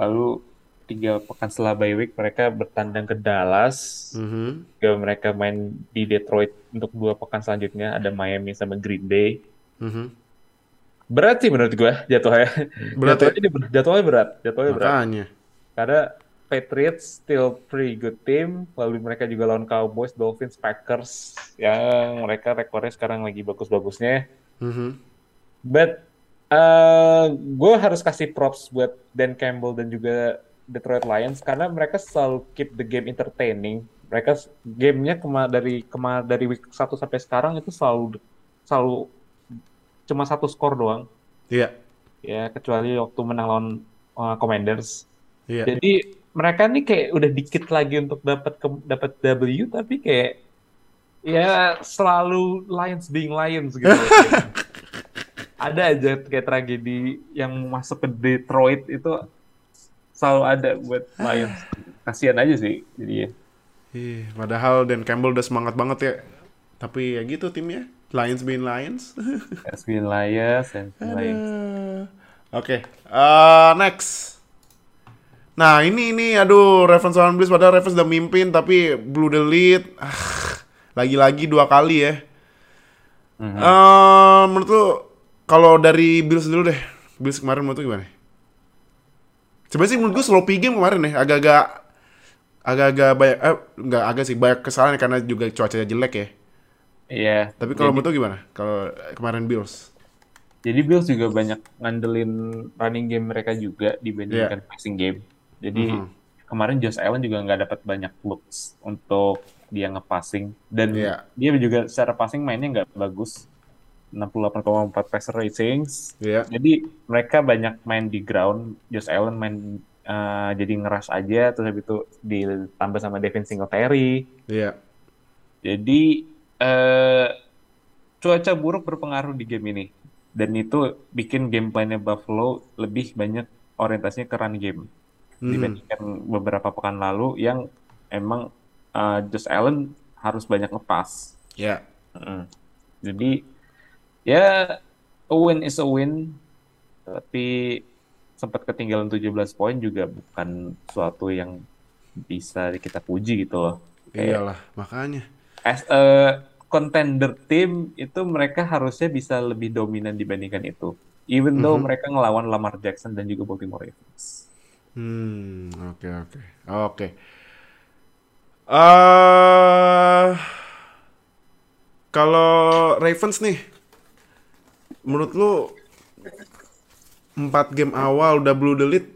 lalu tiga pekan setelah bye week mereka bertandang ke Dallas. Mhm. Juga mereka main di Detroit untuk dua pekan selanjutnya ada Miami sama Green Bay. Mhm. Berat sih menurut gue jatuhnya. Berat ya? jatuhnya, jatuhnya berat, jatuhnya berat. Makanya. Karena Patriots still pretty good team, lalu mereka juga lawan Cowboys, Dolphins, Packers, yang mereka rekornya sekarang lagi bagus-bagusnya. Mhm. But uh, gue harus kasih props buat Dan Campbell dan juga Detroit Lions karena mereka selalu keep the game entertaining Mereka gamenya kema dari kema dari week 1 sampai sekarang itu selalu selalu cuma satu skor doang. Iya. Ya, kecuali waktu menang lawan uh, Commanders. Iya. Jadi mereka nih kayak udah dikit lagi untuk dapat dapat W tapi kayak ya selalu Lions being Lions gitu. [laughs] ada aja kayak tragedi yang masuk ke Detroit itu selalu ada buat Lions. Kasihan aja sih jadi Ih, padahal Dan Campbell udah semangat banget ya. Tapi ya gitu timnya. Lions being Lions. [laughs] Lions and Lions. Oke, eh, next. Nah ini ini aduh Ravens lawan Bills padahal Ravens udah mimpin tapi Blue the lead. Ah, lagi-lagi dua kali ya. Mhm. Eh, menurut lu kalau dari Bills dulu deh. Bills kemarin menurut lu gimana? Sebenarnya sih menurut gue sloppy game kemarin ya, agak-agak agak-agak banyak eh enggak agak sih banyak kesalahan karena juga cuacanya jelek ya. Iya. Tapi kalau menurut gimana? Kalau kemarin Bills? jadi Bills juga banyak ngandelin running game mereka juga dibandingkan passing game. Jadi Mhm. kemarin Josh Allen juga nggak dapat banyak looks untuk dia nge-passing dan Iya. dia juga secara passing mainnya nggak bagus 68,4 passer ratings Iya. jadi mereka banyak main di ground Josh Allen main uh, jadi ngeras aja terus habis itu ditambah sama Devin Singletary Iya. jadi eh cuaca buruk berpengaruh di game ini dan itu bikin gameplaynya Buffalo lebih banyak orientasinya ke run game Mhm. dibandingkan beberapa pekan lalu yang emang uh, Josh Allen harus banyak lepas. Iya. Mm. Jadi ya a win is a win, tapi sempat ketinggalan 17 poin juga bukan suatu yang bisa kita puji gitu loh. Kayak Iyalah, makanya. as a contender team itu mereka harusnya bisa lebih dominan dibandingkan itu. Even though Mhm. mereka ngelawan Lamar Jackson dan juga Baltimore Ravens. Hmm, oke oke. Oke. Eh kalau Ravens nih menurut lu 4 game awal udah blue lead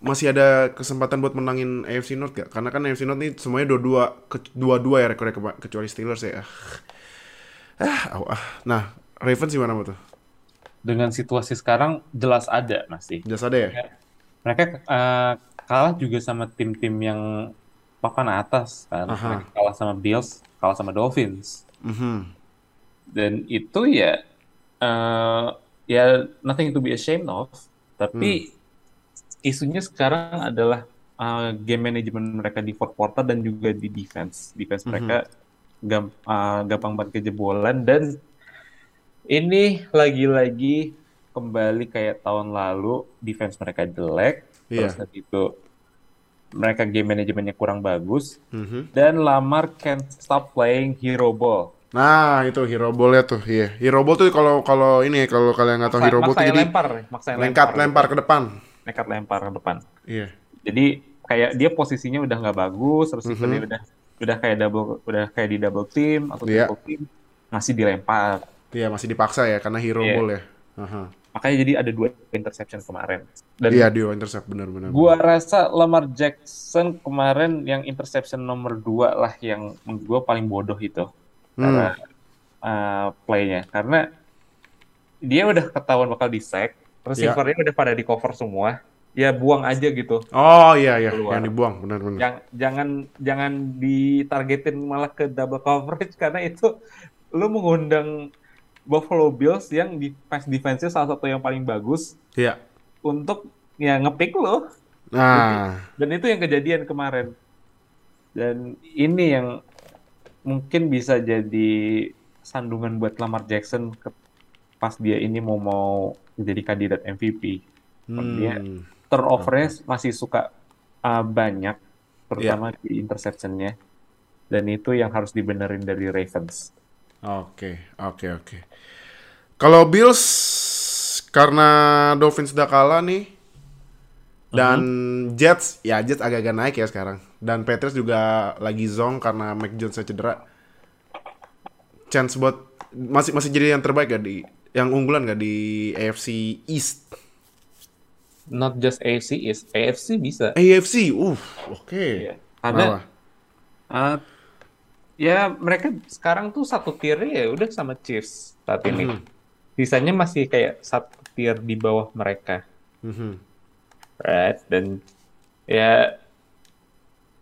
masih ada kesempatan buat menangin AFC North gak? Karena kan AFC North nih semuanya dua-dua ke- dua-dua ya rekornya kema- kecuali Steelers ya. Ah, ah, ah. Nah, Ravens gimana tuh? Dengan situasi sekarang jelas ada masih. Jelas ada ya? Mereka eh, kalah juga sama tim-tim yang papan atas kan. Aha. Mereka kalah sama Bills, kalah sama Dolphins. Mhm. Dan itu ya eh, ya nothing to be ashamed of. Tapi isunya sekarang adalah uh, game management mereka di fourth quarter dan juga di defense. Defense Mhm. mereka gam- uh, gampang banget kejebolan dan ini lagi-lagi kembali kayak tahun lalu defense mereka jelek, Iya. terus itu mereka game manajemennya kurang bagus Mhm. dan Lamar can't stop playing hero ball. Nah, itu hero ball-nya tuh, iya. Hero ball tuh kalau kalau ini kalau kalian nggak tahu hero ball tuh jadi lempar, maksain lengkap lempar, lempar ke depan. nekat lempar ke depan. Iya. Jadi kayak dia posisinya udah nggak bagus, terus Mhm. udah udah kayak double udah kayak di double team atau Iya. triple team masih dilempar. Iya, masih dipaksa ya karena hero Iya. ball ya. Aha. Makanya jadi ada dua interception kemarin. Dan Iya, dia intercept benar-benar. gua rasa Lamar Jackson kemarin yang interception nomor dua lah yang menurut gua paling bodoh itu Hmm. cara uh, playnya karena dia udah ketahuan bakal di sack, receivernya udah pada di cover semua. Ya buang aja gitu. Oh iya iya, Keluar. yang dibuang benar-benar. Yang jangan jangan ditargetin malah ke double coverage [laughs] karena itu lu mengundang Buffalo Bills yang di pass defense-nya salah satu yang paling bagus Iya. untuk ya ngepick lo Nah, dan itu yang kejadian kemarin dan ini yang mungkin bisa jadi sandungan buat Lamar Jackson ke pas dia ini mau mau menjadi kandidat MVP dia hmm. turnovernya masih suka uh, banyak terutama Iya. di interceptionnya dan itu yang harus dibenerin dari Ravens Oke, oke, oke. Kalau Bills karena Dolphins udah kalah nih dan Jets ya Jets agak-agak naik ya sekarang dan Patriots juga lagi zong karena Mac Jones cedera. Chance buat masih masih jadi yang terbaik gak di yang unggulan gak di AFC East? not just AFC is AFC bisa AFC, uh, oke. Iya. karena Kenapa? uh, Ya mereka sekarang tuh satu tier ya udah sama Chiefs saat ini. Mhm. Sisanya masih kayak satu tier di bawah mereka. Mhm. Right? Dan ya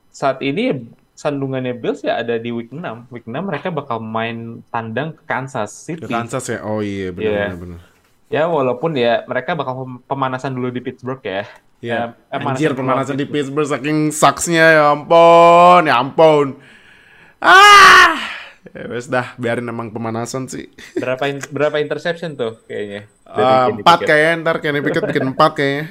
saat ini sandungannya Bills ya ada di week 6. Week 6 mereka bakal main tandang ke Kansas Ke City. Kansas ya? Oh iya, benar Iya. benar benar. Ya walaupun ya mereka bakal pem- pemanasan dulu di Pittsburgh ya. Iya. Eh, eh, Anjir pemanasan di Pittsburgh saking saksnya ya ampun, ya ampun. Ah, ya wes dah, biarin emang pemanasan sih. Berapa in- berapa interception tuh kayaknya? Kenny empat kayaknya ntar Kenny Pickett bikin [laughs] empat kayaknya.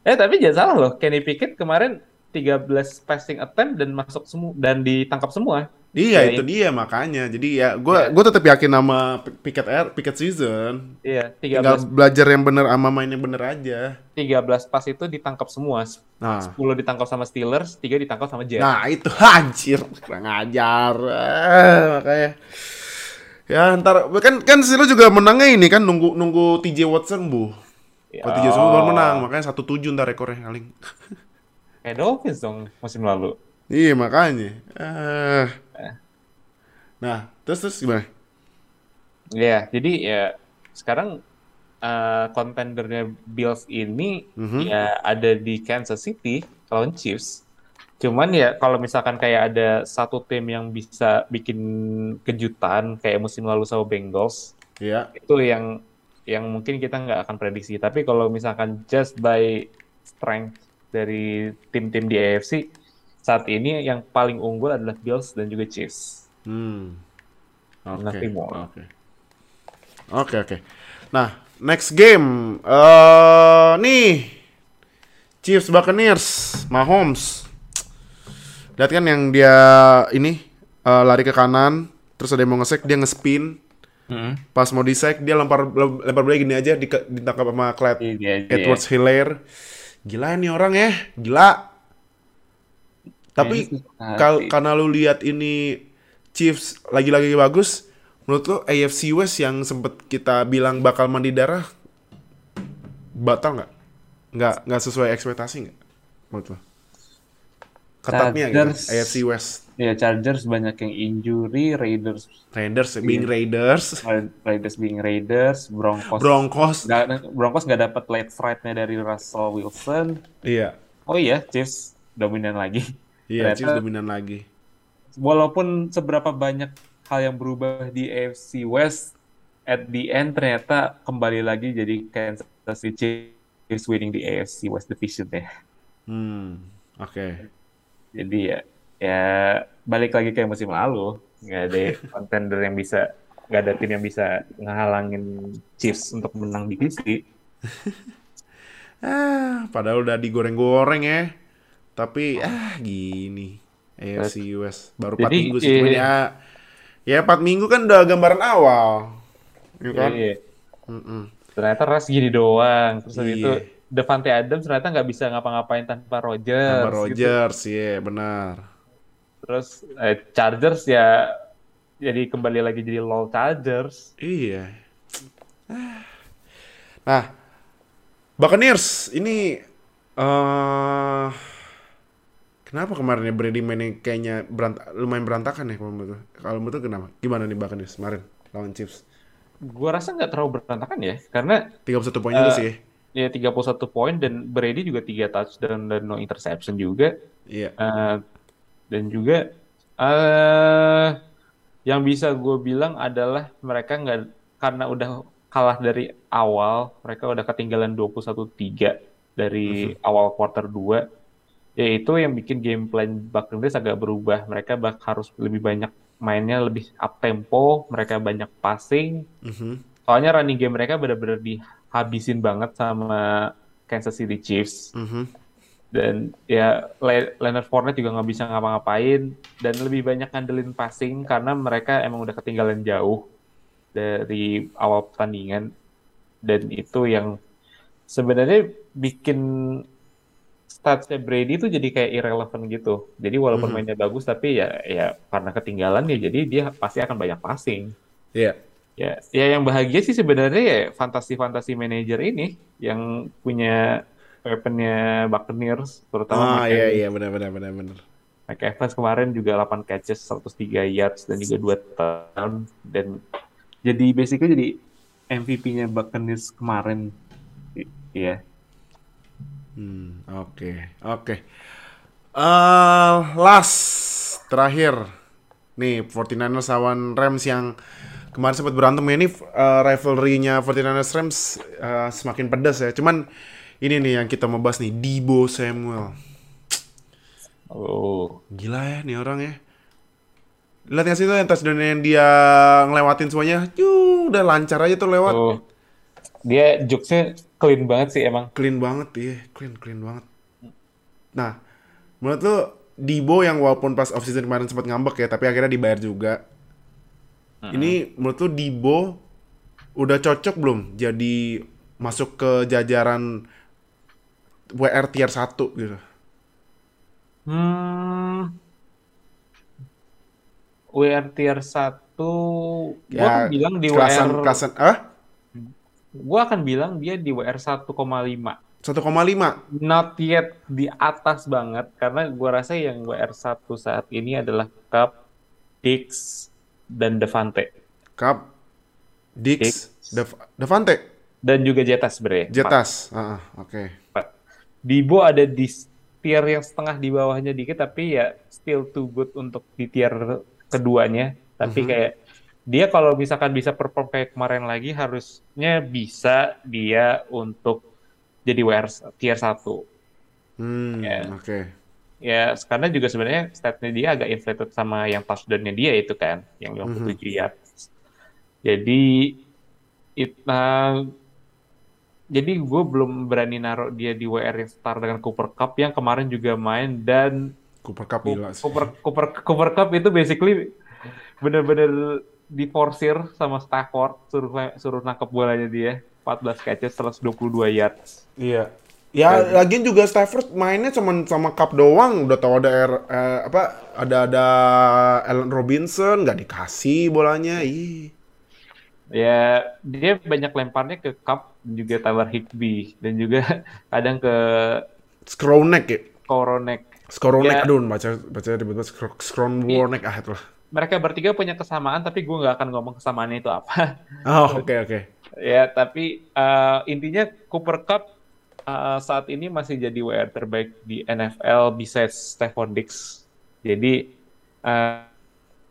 Eh tapi jangan salah loh, Kenny Pickett kemarin 13 passing attempt dan masuk semua dan ditangkap semua. iya Ya, itu dia makanya. Jadi ya gue gue tetap yakin sama Pickett Air, Pickett season. Iya, Tinggal 13 belajar yang bener sama main yang bener aja. 13 pas itu ditangkap semua. Nah, 10 ditangkap sama Steelers, 3 ditangkap sama Jets. nah itu [laughs] anjir kurang ajar. Eh, makanya. Ya ntar kan kan Steelers juga menangnya ini kan nunggu nunggu TJ Watson bu. Ya, Kalau TJ Watson baru menang makanya satu tujuh ntar rekornya paling. [laughs] Kayak Dolphins dong musim lalu. Iya makanya. Eh. Nah terus terus gimana? Iya, jadi ya sekarang eh, kontendernya Bills ini Mhm. ya ada di Kansas City lawan Chiefs. Cuman ya kalau misalkan kayak ada satu tim yang bisa bikin kejutan kayak musim lalu sama Bengals, Iya. itu yang yang mungkin kita nggak akan prediksi. Tapi kalau misalkan just by strength dari tim-tim di AFC saat ini yang paling unggul adalah Bills dan juga Chiefs. Hmm. Oke. Oke. Oke oke. Nah next game. eh nih Chiefs Buccaneers, Mahomes. Lihat kan yang dia ini eh, lari ke kanan, terus ada yang mau ngesek dia ngespin. Pas mau disek dia lempar lempar bola gini aja di, ditangkap sama Clyde Ini aja ya. Edwards Hilaire. Gila nih orang ya, gila. Tapi Kayaknya kal- karena lu lihat ini Chiefs lagi-lagi bagus, menurut lu AFC West yang sempet kita bilang bakal mandi darah batal nggak? Nggak nggak sesuai ekspektasi nggak? Menurut lu? Ketatnya gitu. AFC West. Ya Chargers banyak yang injury, Raiders Raiders, Iya. being Raiders, Raiders being Raiders, Broncos Broncos, nggak Broncos nggak dapat late fright-nya dari Russell Wilson. iya, Oh iya, Chiefs dominan lagi. iya Ternyata- Chiefs dominan lagi. Walaupun seberapa banyak hal yang berubah di AFC West, at the end ternyata kembali lagi jadi Kansas City Chiefs winning di AFC West Division ya. Hmm, oke. Jadi ya, ya balik lagi kayak musim lalu, nggak ada [laughs] contender yang bisa, nggak ada tim yang bisa ngehalangin Chiefs untuk menang divisi. [laughs] Ah, padahal udah digoreng-goreng ya. Tapi ah gini. AFC West baru 4 Jadi, minggu sih cuman eh, ya. Ya 4 minggu kan udah gambaran awal. Iya kan? Iya. Ternyata Russ gini doang, terus habis Iya. itu Devante Adams ternyata nggak bisa ngapa-ngapain tanpa Rodgers. Tambah gitu. Rodgers, iya benar. Terus eh, Chargers ya jadi kembali lagi jadi LOL Chargers. Iya. Ah. Nah, Buccaneers ini eh kenapa kemarin ya Brady mainnya kayaknya berant- lumayan berantakan ya kalau menurut? Kalau menurut kenapa? Gimana nih Buccaneers kemarin lawan Chiefs? Gua rasa nggak terlalu berantakan ya, karena 31 poin juga Eh, sih. ya 31 poin dan Brady juga 3 touchdown dan no interception juga. Iya. Eh, dan juga eh yang bisa gue bilang adalah mereka nggak karena udah kalah dari awal, mereka udah ketinggalan 21-3 dari awal quarter 2. Yaitu yang bikin game plan Buccaneers agak berubah. Mereka bak harus lebih banyak mainnya lebih up tempo, mereka banyak passing. Mhm. Soalnya running game mereka benar-benar dihabisin banget sama Kansas City Chiefs Mhm. Dan ya Le- Leonard Fournette juga nggak bisa ngapa-ngapain dan lebih banyak ngandelin passing karena mereka emang udah ketinggalan jauh dari awal pertandingan dan itu yang sebenarnya bikin statsnya Brady itu jadi kayak irrelevant gitu jadi walaupun Mhm. mainnya bagus tapi ya ya karena ketinggalan ya jadi dia pasti akan banyak passing Iya. ya ya yang bahagia sih sebenarnya ya fantasi-fantasi manajer ini yang punya weaponnya Buccaneers terutama Ah iya iya benar benar benar benar. Mike Evans kemarin juga 8 catches, 103 yards dan juga 2 touchdown dan jadi basically jadi MVP-nya Buccaneers kemarin. Iya. Hmm, oke, oke. Eh, last terakhir nih 49ers lawan Rams yang kemarin sempat berantem ya. ini uh, rivalry-nya 49ers Rams uh, semakin pedas ya. Cuman ini nih yang kita mau bahas nih Debo Samuel. Oh, Gila ya nih orang ya. Lihat nggak sih tuh yang touchdown yang dia ngelewatin semuanya? Yuh, udah lancar aja tuh lewat. oh. Dia jokesnya clean banget sih emang. Clean banget, iya. Clean, clean banget. Nah, menurut lu Dibo yang walaupun pas off season kemarin sempat ngambek ya, tapi akhirnya dibayar juga. Ini menurut lu Dibo udah cocok belum jadi masuk ke jajaran WR tier 1 gitu? Hmm. WR tier 1 gua Ya, akan bilang di kelasan, WR kelasan, ah? gua akan bilang dia di WR 1,5. 1,5. Not yet di atas banget karena gua rasa yang WR 1 saat ini adalah Cup, Dix, dan Devante. Cup, Dix, Dix. Dev Devante, Dan juga Jetas. Empat. Jetas. Ah, oke. Empat. Dibo ada di tier yang setengah di bawahnya dikit tapi ya still too good untuk di tier keduanya. Tapi Mhm. kayak dia kalau misalkan bisa perform kayak kemarin lagi harusnya bisa dia untuk jadi WR tier 1. Hmm, Ya. oke. Ya, karena juga sebenarnya statnya dia agak inflated sama yang touchdown-nya dia itu kan, yang 57 yards. Jadi, it, nah, jadi gue belum berani naruh dia di WR yang setara dengan Cooper Cup yang kemarin juga main dan Cooper Cup gila sih. Cooper, Cooper, Cooper Cup itu basically bener-bener diforsir sama Stafford suruh suruh nangkep bolanya dia 14 catches 122 yards. Iya. Ya, lagian juga Stafford mainnya cuman sama Cup doang. Udah tahu ada R, eh, apa ada ada Allen Robinson nggak dikasih bolanya. Ih. Ya, dia banyak lemparnya ke Cup dan juga Tyler Higby dan juga [laughs] kadang ke Skronek ya. Koronek. Skronek, Ya. aduh baca baca tiba-tiba Skro- Skronwornek ah itulah. Mereka bertiga punya kesamaan, tapi gue nggak akan ngomong kesamaannya itu apa. [laughs] Oh, oke oke. ya, tapi eh, intinya Cooper Cup eh, saat ini masih jadi WR terbaik di NFL bisa Stephon Diggs. Jadi eh,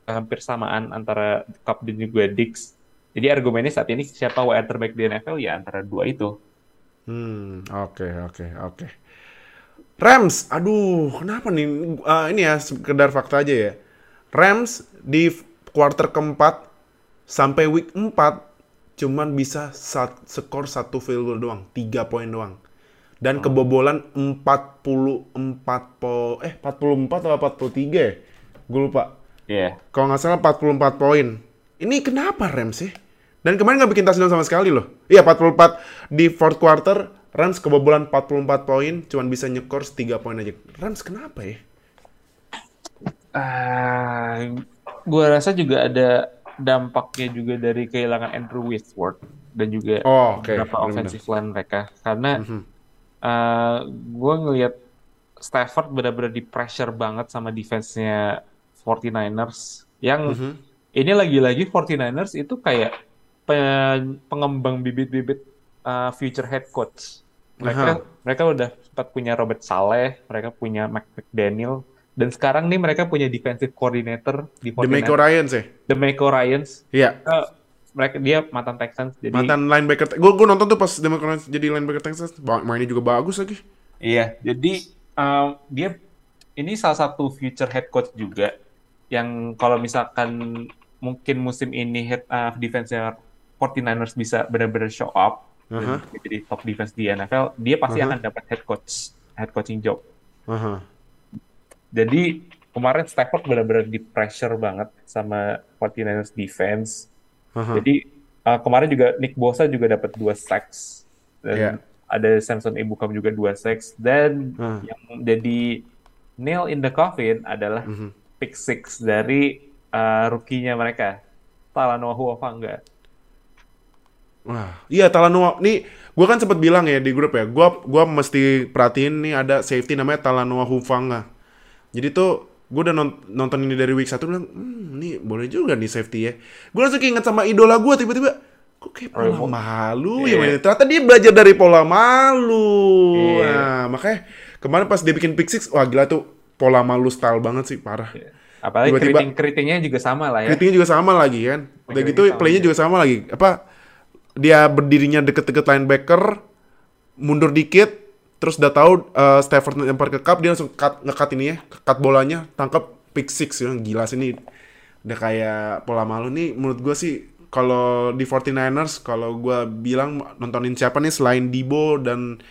hampir samaan antara Cup dan juga Diggs. Jadi argumennya saat ini siapa WR terbaik di NFL ya antara dua itu. Hmm, oke oke oke. Rams, aduh, kenapa nih? Ah, ini ya sekedar fakta aja ya. Rams di quarter keempat sampai week 4 cuman bisa sat- skor satu field goal doang, 3 poin doang. Dan kebobolan 44 po eh 44 atau 43 ya? Gue lupa. Iya. Kalau nggak salah 44 poin. Ini kenapa Rams sih? Dan kemarin nggak bikin touchdown sama sekali loh. Iya 44 di fourth quarter, Rams kebobolan 44 poin, cuman bisa nyekor 3 poin aja. Rams kenapa ya? Ah, gua rasa juga ada dampaknya juga dari kehilangan Andrew Whitworth dan juga Oh, oke. beberapa offensive line mereka karena Mhm. eh gue ngelihat Stafford benar-benar di pressure banget sama defense-nya 49ers yang Mhm. Ini lagi-lagi 49ers itu kayak pe- pengembang bibit-bibit eh, future head coach. Mereka mereka udah sempat punya Robert Saleh, mereka punya Mike McDaniel dan sekarang nih mereka punya defensive coordinator di Demico 49ers, Ryan sih. Demico Ryans. Iya. Eh, mereka dia mantan Texans jadi Mantan linebacker. Gue gue nonton tuh pas Demico Ryan jadi linebacker Texas. Ba- Mainnya juga bagus lagi. Iya, jadi um, dia ini salah satu future head coach juga yang kalau misalkan mungkin musim ini head uh, defense-nya 49ers bisa benar-benar show up dan jadi top defense di NFL, dia pasti Aha. akan dapat head coach head coaching job. Aha. Jadi kemarin Stafford benar-benar di pressure banget sama 49ers defense. Aha. Jadi uh, kemarin juga Nick Bosa juga dapat dua sacks dan Iya. ada Samson Ebukam juga dua sacks dan Hmm. yang jadi nail in the coffin adalah Mhm. pick six dari uh, rookie-nya mereka Talanoa Huafanga. Wah, iya Talanoa. Nih, gue kan sempat bilang ya di grup ya. Gue gua mesti perhatiin nih ada safety namanya Talanoa Hufanga. Jadi tuh gue udah non- nonton ini dari week 1 bilang, hmm, ini boleh juga nih safety ya. Gue langsung keinget sama idola gue tiba-tiba, kok kayak pola Roy- malu Iya. ya. mainnya. Ternyata dia belajar dari pola malu. Iya. Nah, makanya kemarin pas dia bikin pick six, wah gila tuh pola malu style banget sih, parah. Apalagi Tiba-tiba- keriting keritingnya juga sama lah ya. Kritiknya juga sama lagi kan. Udah gitu playnya juga. juga sama lagi. Apa dia berdirinya deket-deket linebacker, mundur dikit, terus udah tahu uh, Stafford lempar ke cup, dia langsung cut, nge-cut ini ya, cut bolanya, tangkap pick six ya. Gila sih ini. Udah kayak pola malu nih menurut gua sih kalau di 49ers kalau gua bilang nontonin siapa nih selain Dibo dan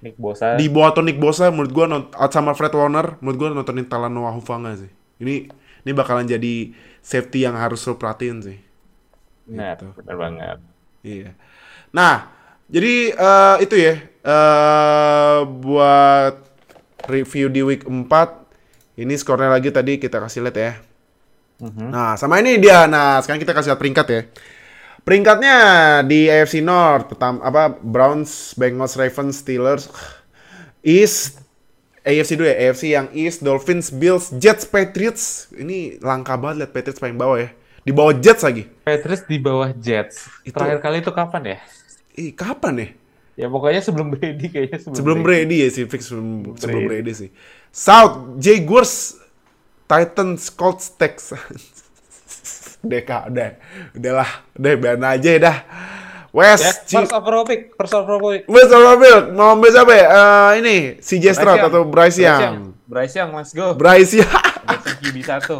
Nick Bosa. Dibo atau Nick Bosa menurut not, sama Fred Warner menurut gua nontonin Talanoa Hufanga sih. Ini ini bakalan jadi safety yang harus lo perhatiin sih. Benar, Gitu. benar banget. Iya. Nah, jadi eh, itu ya eh buat review di week 4 ini skornya lagi tadi kita kasih lihat ya. Mhm. Nah, sama ini dia. Nah, sekarang kita kasih lihat peringkat ya. Peringkatnya di AFC North, pertama apa Browns, Bengals, Ravens, Steelers, East, AFC dulu ya, AFC yang East, Dolphins, Bills, Jets, Patriots. Ini langka banget lihat Patriots paling bawah ya. Di bawah Jets lagi. Patriots di bawah Jets. Itu- Terakhir kali itu kapan ya? Ih, kapan ya? Ya pokoknya sebelum Brady kayaknya sebelum, Sebelum Brady. Brady ya sih, fix sebelum, sebelum Brady. Brady sih. South, Jaguars, Titans, Colts, Texans. [laughs] udah kak, udah. Udahlah, udah biarin aja ya dah. West, Chiefs. first overall pick, first overall pick. West sama Bill, mau ambil siapa ya? Eh, ini, CJ Stroud atau Bryce Young? Bryce Young, let's go. Bryce Young. QB satu.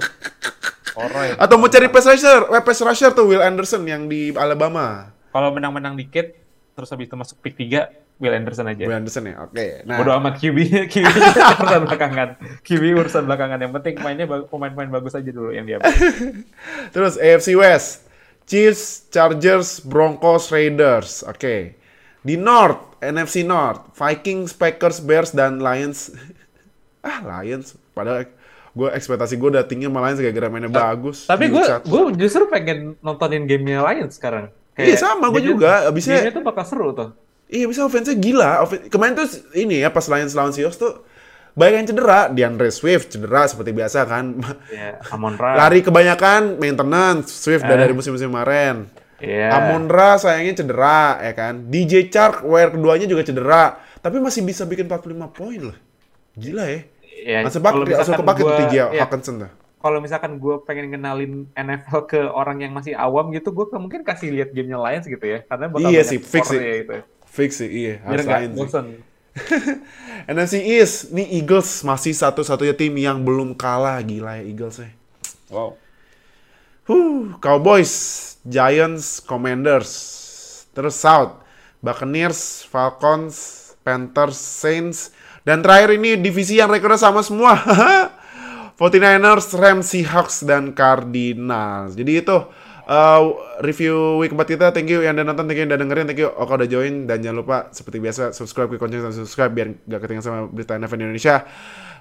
Alright. atau mau cari pass rusher, eh, pass rusher tuh Will Anderson yang di Alabama. Kalau menang-menang dikit, terus habis itu masuk pick 3, Will Anderson aja. Will Anderson ya, oke. Nah, Bodo amat QB, [laughs] QB [laughs] urusan belakangan. QB urusan belakangan. Yang penting mainnya pemain-pemain bagus aja dulu yang dia. [laughs] Terus AFC West, Chiefs, Chargers, Broncos, Raiders. Oke. Di North, NFC North, Vikings, Packers, Bears, dan Lions. [laughs] ah, Lions. Padahal gue ekspektasi gue udah tinggi sama Lions gara-gara mainnya bagus. Tapi gue gue justru pengen nontonin gamenya Lions sekarang. Iya, sama, gua gamenya- juga. Abisnya- gamenya tuh bakal seru tuh. Iya bisa offense-nya gila. Offen- Kemarin tuh ini ya pas Lions lawan Seahawks tuh banyak yang cedera. DeAndre Swift cedera seperti biasa kan. Ya, Amon Ra. Lari kebanyakan maintenance. Swift Eh. dari musim-musim kemarin. Iya. Amon Ra sayangnya cedera ya kan. DJ Chark wire keduanya juga cedera. Tapi masih bisa bikin 45 poin loh. Gila ya. Ya, Langsung kalau pakai langsung kepake tuh TJ ya, Hawkinson tuh. Kalau misalkan gue pengen kenalin NFL ke orang yang masih awam gitu, gue mungkin kasih lihat gamenya Lions gitu ya, karena bakal Iya banyak sih, fix sih. gitu. Fix sih, iya. Biar Harus nggak bosen. [laughs] NFC East, nih Eagles masih satu-satunya tim yang belum kalah. Gila ya Eagles ya. Wow. Huh, Cowboys, Giants, Commanders. Terus South, Buccaneers, Falcons, Panthers, Saints. Dan terakhir ini divisi yang rekornya sama semua. [laughs] 49ers, Rams, Seahawks, dan Cardinals. Jadi itu uh, review week 4 kita. Thank you yang udah nonton, thank you yang udah dengerin, thank you Oka udah join. Dan jangan lupa seperti biasa subscribe ke konten dan subscribe biar gak ketinggalan sama berita NFL Indonesia.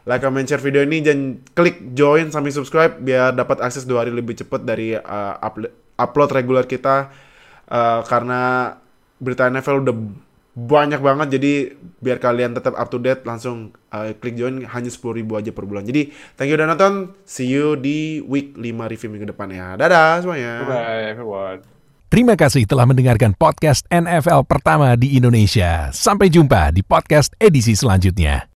Like, comment, share video ini dan klik join sampai subscribe biar dapat akses dua hari lebih cepat dari uh, upload, upload reguler kita. Uh, karena berita NFL udah banyak banget jadi biar kalian tetap up to date langsung uh, klik join hanya 10.000 aja per bulan. Jadi thank you udah nonton. See you di week 5 review minggu depan ya. Dadah semuanya. Bye everyone. Terima kasih telah mendengarkan podcast NFL pertama di Indonesia. Sampai jumpa di podcast edisi selanjutnya.